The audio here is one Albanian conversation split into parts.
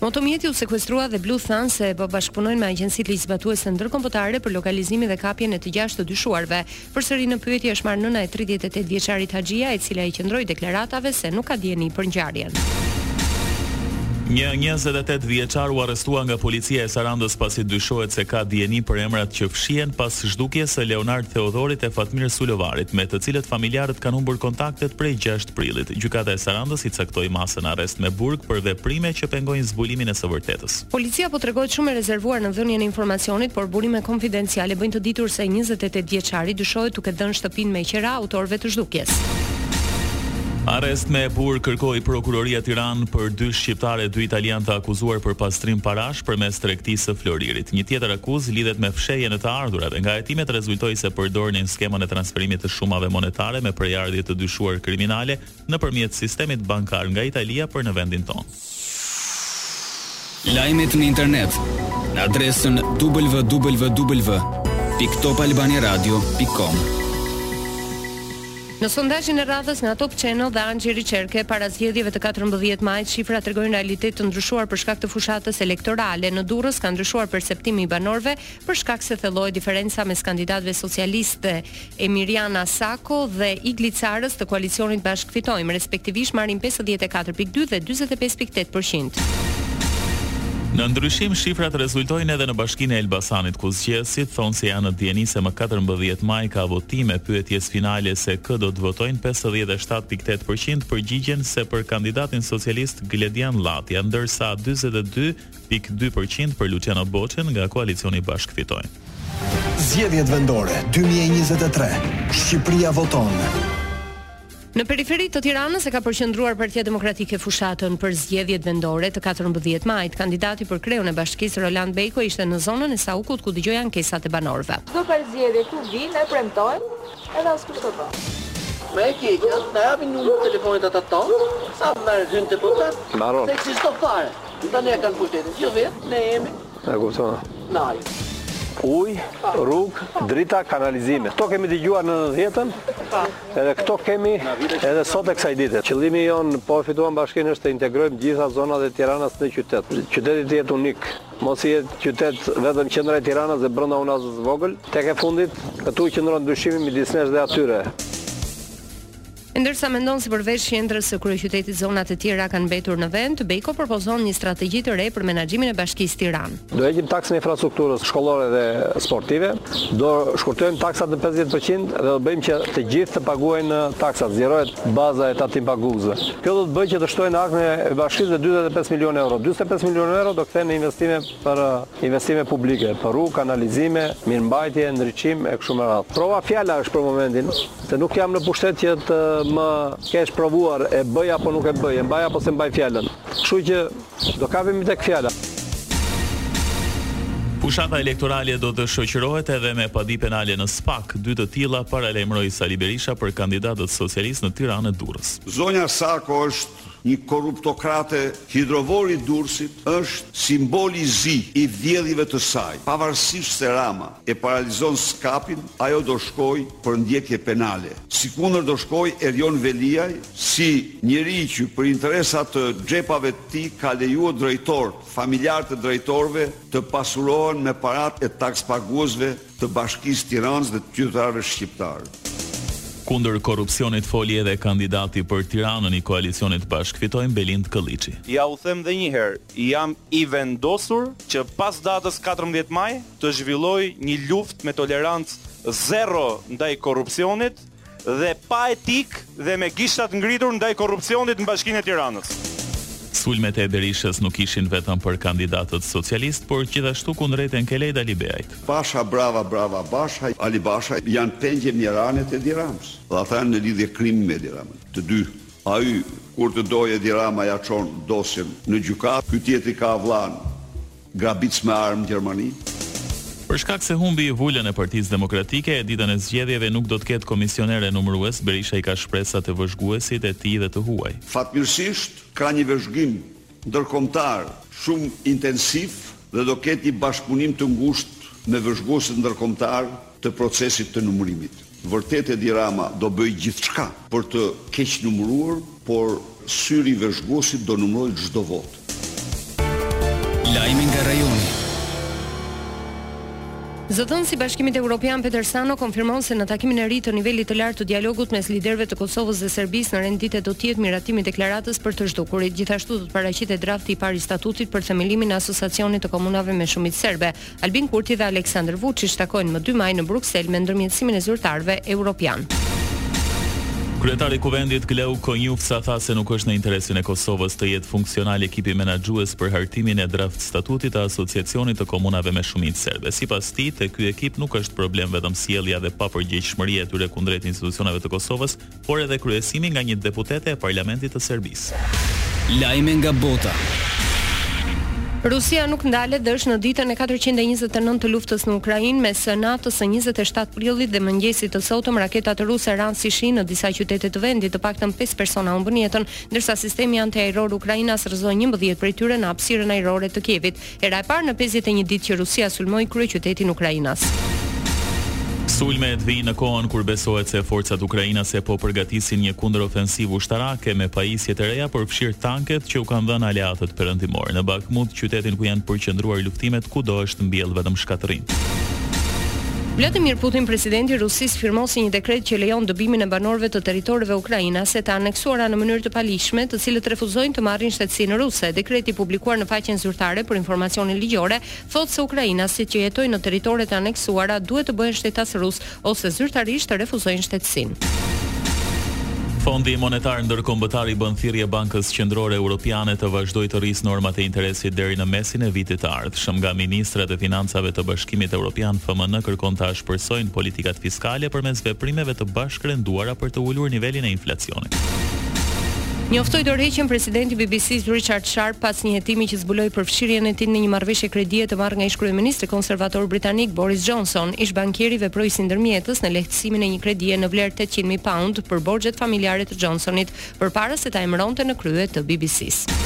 Motomjeti u sekuestrua dhe blutë thanë se po bashkëpunojnë me agjencitë ligjzbatuese ndërkombëtare për lokalizimin dhe kapjen e të gjashtë të dyshuarve. Përsëri në pyetje është marrë nëna e tridhjetë e tetë vjeçarit Haxhia, e cila i qëndroi deklaratave se nuk ka dijeni për ngjarjen. Një njëzet e tetë vjeçar u arrestua nga policia e Sarandës pasi dyshohet se ka dijeni për emrat që fshihen pas zhdukjes së Leonard Theodhorit e Fatmir Sulovarit, me të cilët familjarët kanë humbur kontaktet prej prillit, Gjykata e Sarandës i caktoi masën arrest me burg për veprime që pengojnë zbulimin e së vërtetës. Policia po tregohet shumë e rezervuar në dhënien e informacionit, por burime konfidenciale bëjnë të ditur se njëzet e tetë vjeçari dyshohet t'u ketë dhënë shtëpinë me qera autorëve të zhdukjes. Arrest me burg kërkoi Prokuroria Tiranë për dy shqiptarë e dy italianë të akuzuar për pastrim parash, përmes tregtisë së floririt. Një tjetër akuzë lidhet me fshehjen e të ardhurave. Nga hetimet rezultoi se përdornin skemën e transferimit të shumave monetare me prejardhje të dyshuar kriminale nëpërmjet sistemit bankar nga Italia për në vendin tonë. Lajmet në internet në adresën www pikë Top Albania Radio pikë kom. Në sondazhin e radhës nga Top Channel dhe Anxhi Ricerche para zgjedhjeve të katërmbëdhjetë majit shifrat tregojnë realitet të ndryshuar për shkak të fushatës elektorale. Në Durrës ka ndryshuar perceptimi i banorëve për shkak se thellohet diferenca mes kandidates socialiste Emiriana Sako dhe Igli Carës së koalicionit Bashkë Fitojmë, respektivisht marrin pesëdhjetë e katër pikë dy dhe dyzet e pesë pikë tetë përqind. Në ndryshim, shifrat rezultojnë edhe në bashkinë e Elbasanit, ku zgjedhësit thonë se janë në dijeni se më katërmbëdhjetë maj ka votime, pyetjes finale se kë do të votojnë pesëdhjetë e shtatë pikë tetë për qind përgjigjen se për kandidatin socialist Gledian Llatja, ndërsa dyzet e dy pikë dy për qind për Luçiano Boçen nga koalicioni Bashkë Fitojmë. Zgjedhjet vendore dy mijë e njëzet e tre, Shqipëria voton! Në periferi të Tiranës e ka përqendruar Partia Demokratike fushatën për zgjedhjet vendore të katërmbëdhjetë majit. Kandidati për kreun e bashkisë Roland Bejko ishte në zonën e Saukut ku dëgjoi ankesat e banorëve. Çdo para zgjedhje kur vijnë na premtojnë edhe askush të bëjë. Më e keqja, na japin numrin e telefonit ata tonë, sa merr hyn te pushtet, s'ekziston fare. Tani e kanë pushtetin, si është vetë, ne jemi. E kuptova. Nari. Ujë, rrugë, drita, kanalizime. Kto kemi dëgjuar në nëntëdhjetën? Po. Edhe këto kemi edhe sot e kësaj dite. Qëllimi jonë, po e fituam bashkinë, është të integrojmë gjitha zonat e Tiranës në qytet. Qyteti të jetë unik, mos të jetë qytet vetëm qendra e Tiranës dhe brenda unazës së vogël. Tek e fundit, këtu qëndron ndryshimi midis nesh dhe atyre. E ndërsa mendon se përveç qendrës së kryeqytetit zonat e tjera kanë mbetur në vend, Bejko propozon një strategji të re për menaxhimin e bashkisë Tiranë. Do heqim taksën e infrastrukturës shkollore dhe sportive, do shkurtojmë taksat në pesëdhjetë për qind dhe do të bëjmë që të gjithë të paguajnë taksat, zgjerohet baza e tatimpaguesve. Kjo do të bëjë që të shtohen në arkën e bashkisë dhe dyzet e pesë milionë euro. Dyzet e pesë milionë euro do kthehen në investime për investime publike, për rrugë, kanalizime, mirëmbajtje, ndriçim e kështu me radhë. Prova fjala është për momentin, se nuk jam në pushtet që të më kesh provuar e bëj apo nuk e bëj, e mbaj apo s'e mbaj fjalën. Kështu që Do kapemi tek fjala. Fushata elektorale do të shoqërohet edhe me padi penale në SPAK, dy të tilla paralajmëroi Sali Berisha për kandidatët socialistë në Tiranë e Durrës. Zonja Sako është një korruptokrate Hidrovori i Durrësit është simbol i zi i vjedhjeve të saj. Pavarësisht se Rama e paralizon SKAP-in, ajo do shkojë për ndjekje penale. Sikundër do shkojë Erion Veliaj Si njeri që për interesa të xhepave të tij ka lejuar drejtorët, familjarët e drejtorëve të pasurohen me paratë e takspaguesve të Bashkisë Tiranës dhe të qytetarëve shqiptarë. Kundër korrupsionit foli edhe kandidati për Tiranën i koalicionit Bashkë Fitojmë, Belind Këlliçi. Ja u them dhe një herë, jam i vendosur që pas datës katërmbëdhjetë maj të zhvilloj një luftë me tolerancë zero ndaj korrupsionit, dhe pa etikë dhe me gishtat ngritur ndaj korrupsionit në Bashkinë e Tiranës. Sulmet e Berishës nuk ishin vetëm për kandidatët socialistë, por gjithashtu kundrejt Enkelejt Alibeajt. Basha brava brava Basha Ali Basha janë pengje mjerane të Edi Ramës dhe ata në lidhje krimi me Edi Ramën të dy ai kur të dojë Edi Rama ja çon dosjen në gjykatë ky tjetri ka vllanë Grabitës me armë Gjermani. Për shkak se humbi vulën e Partisë Demokratike, e ditën e zgjedhjeve nuk do të ketë komisionerë e numërues, Berisha i ka shpresat te vëzhguesit e tij dhe të huaj. Fatmirësisht, ka një vëzhgim ndërkombëtar shumë intensiv dhe do ketë një bashkëpunim të ngushtë me vëzhguesit ndërkombëtarë, të procesit të numërimit. Vërtet Edi Rama do bëjë gjithçka për të keqnumëruar, por syri i vëzhguesit do numërojë çdo votë. Lajme nga rajoni. Zëdhënësi i Bashkimit Evropian Peter Stano konfirmon se në takimin e ri të nivelit të lartë të dialogut mes liderëve të Kosovës dhe Serbisë në rend dite do të jetë miratimi i deklaratës për të zhdukurit. Gjithashtu do të paraqitet drafti i parë i statutit për themelimin e Asociacionit të Komunave me shumicë serbe, Albin Kurti dhe Aleksandër Vuçiç takohen më dy maj në Bruksel me ndërmjetësimin e zyrtarëve europianë. Kryetari i Kuvendit, Glauk Konjufca tha se nuk është në interesin e Kosovës të jetë funksional ekipi menaxhues për hartimin e draft statutit të Asociacionit të Komunave me Shumicë Serbe. Sipas tij, te ky ekip nuk është problem vetëm sjellja dhe papërgjegjshmëria e tyre kundrejt institucioneve të Kosovës, por edhe kryesimi nga një deputete e parlamentit të Serbisë. Lajme nga bota. Rusia nuk ndalet dhe është në ditën e katërqind e njëzet e nëntë të luftës në Ukrainë mes natës së njëzet e shtatë prillit dhe mëngjesit të sotëm raketat ruse ranë si shi në disa qytete të vendit, të paktën pesë persona humbën jetën, ndërsa sistemi antiajror ukrainas rrëzoi njëmbëdhjetë prej tyre në hapësirën ajrore të Kievit. Hera e parë në pesëdhjetë e një ditë që Rusia sulmoi kryeqytetin ukrainas. Sulmet vijnë në kohën kur besohet se forcat ukrainase po përgatisin një kundërofensivë ushtarake me pajisje të reja, përfshirë tanket që u kanë dhënë aleatët perëndimorë. Në Bakhmut, qytetin ku janë përqendruar luftimet, kudo është mbjellë vetëm shkatërrim. Vladimir Putin, presidenti i Rusisë, firmosi një dekret që lejon dëbimin e banorëve të territoreve ukrainase të aneksuara në mënyrë të paligjshme, të cilët refuzojnë të marrin shtetësinë ruse. Dekreti i publikuar në faqen zyrtare për informacione ligjore thotë se ukrainasit që jetojnë në territoret e aneksuara duhet të bëhen shtetas rusë ose zyrtarisht të refuzojnë shtetësinë. Fondi Monetar Ndërkombëtar i bën thirrje Bankës Qendrore Europiane të vazhdojë të rrisë normat e interesit deri në mesin e vitit të ardhshëm. ardhshëm. Nga ministrat e Financave të Bashkimit Europian, FMN kërkon të ashpërsojnë politikat fiskale përmes veprimeve të bashkërenduara për të ulur nivelin e inflacionit. Njoftoi dorëheqjen presidenti i BBC-së Richard Sharp pas një hetimi që zbuloi përfshirjen e tij në një marrëveshje kredie të marrë nga ish-kryeministri konservator britanik Boris Johnson. Ish-bankieri veproi si ndërmjetës në lehtësimin e një kredie në vlerë tetëqind mijë paund për borxhet familjare të Johnsonit, përpara se ta emëronte në krye të BBC-së.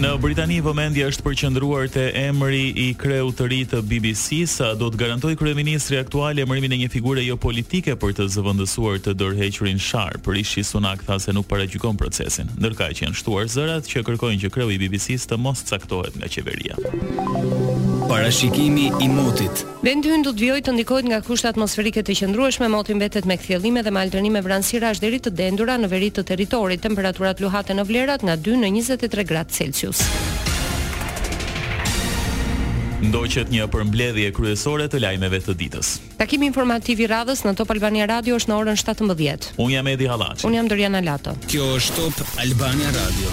Në Britani vëmendja është përqendruar te emri i kreut të ri të BBC-së, sa do të garantojë kryeministri aktual emërimin e një figure jo politike për të zëvendësuar të dorëhequrin Sharp. Rishi Sunak tha se nuk paragjykon procesin. Ndërkaq janë shtuar zërat që kërkojnë që kreu i BBC-së të mos caktohet nga qeveria. Parashikimi i motit. Vendi ynë do të vijojë të ndikohet nga kushte atmosferike të qëndrueshme, moti mbetet me kthjellime dhe me alternime vranësirash deri të dendura në veri të territorit, temperaturat luhaten në vlerat nga dy në njëzet e tre gradë Celsius. Ndoqët një përmbledhje kryesore të lajmeve të ditës. Takimi informativ i radhës në Top Albania Radio është në orën 17. Unë jam Edi Hallaçi. Unë jam Doriana Lato. Kjo është Top Albania Radio.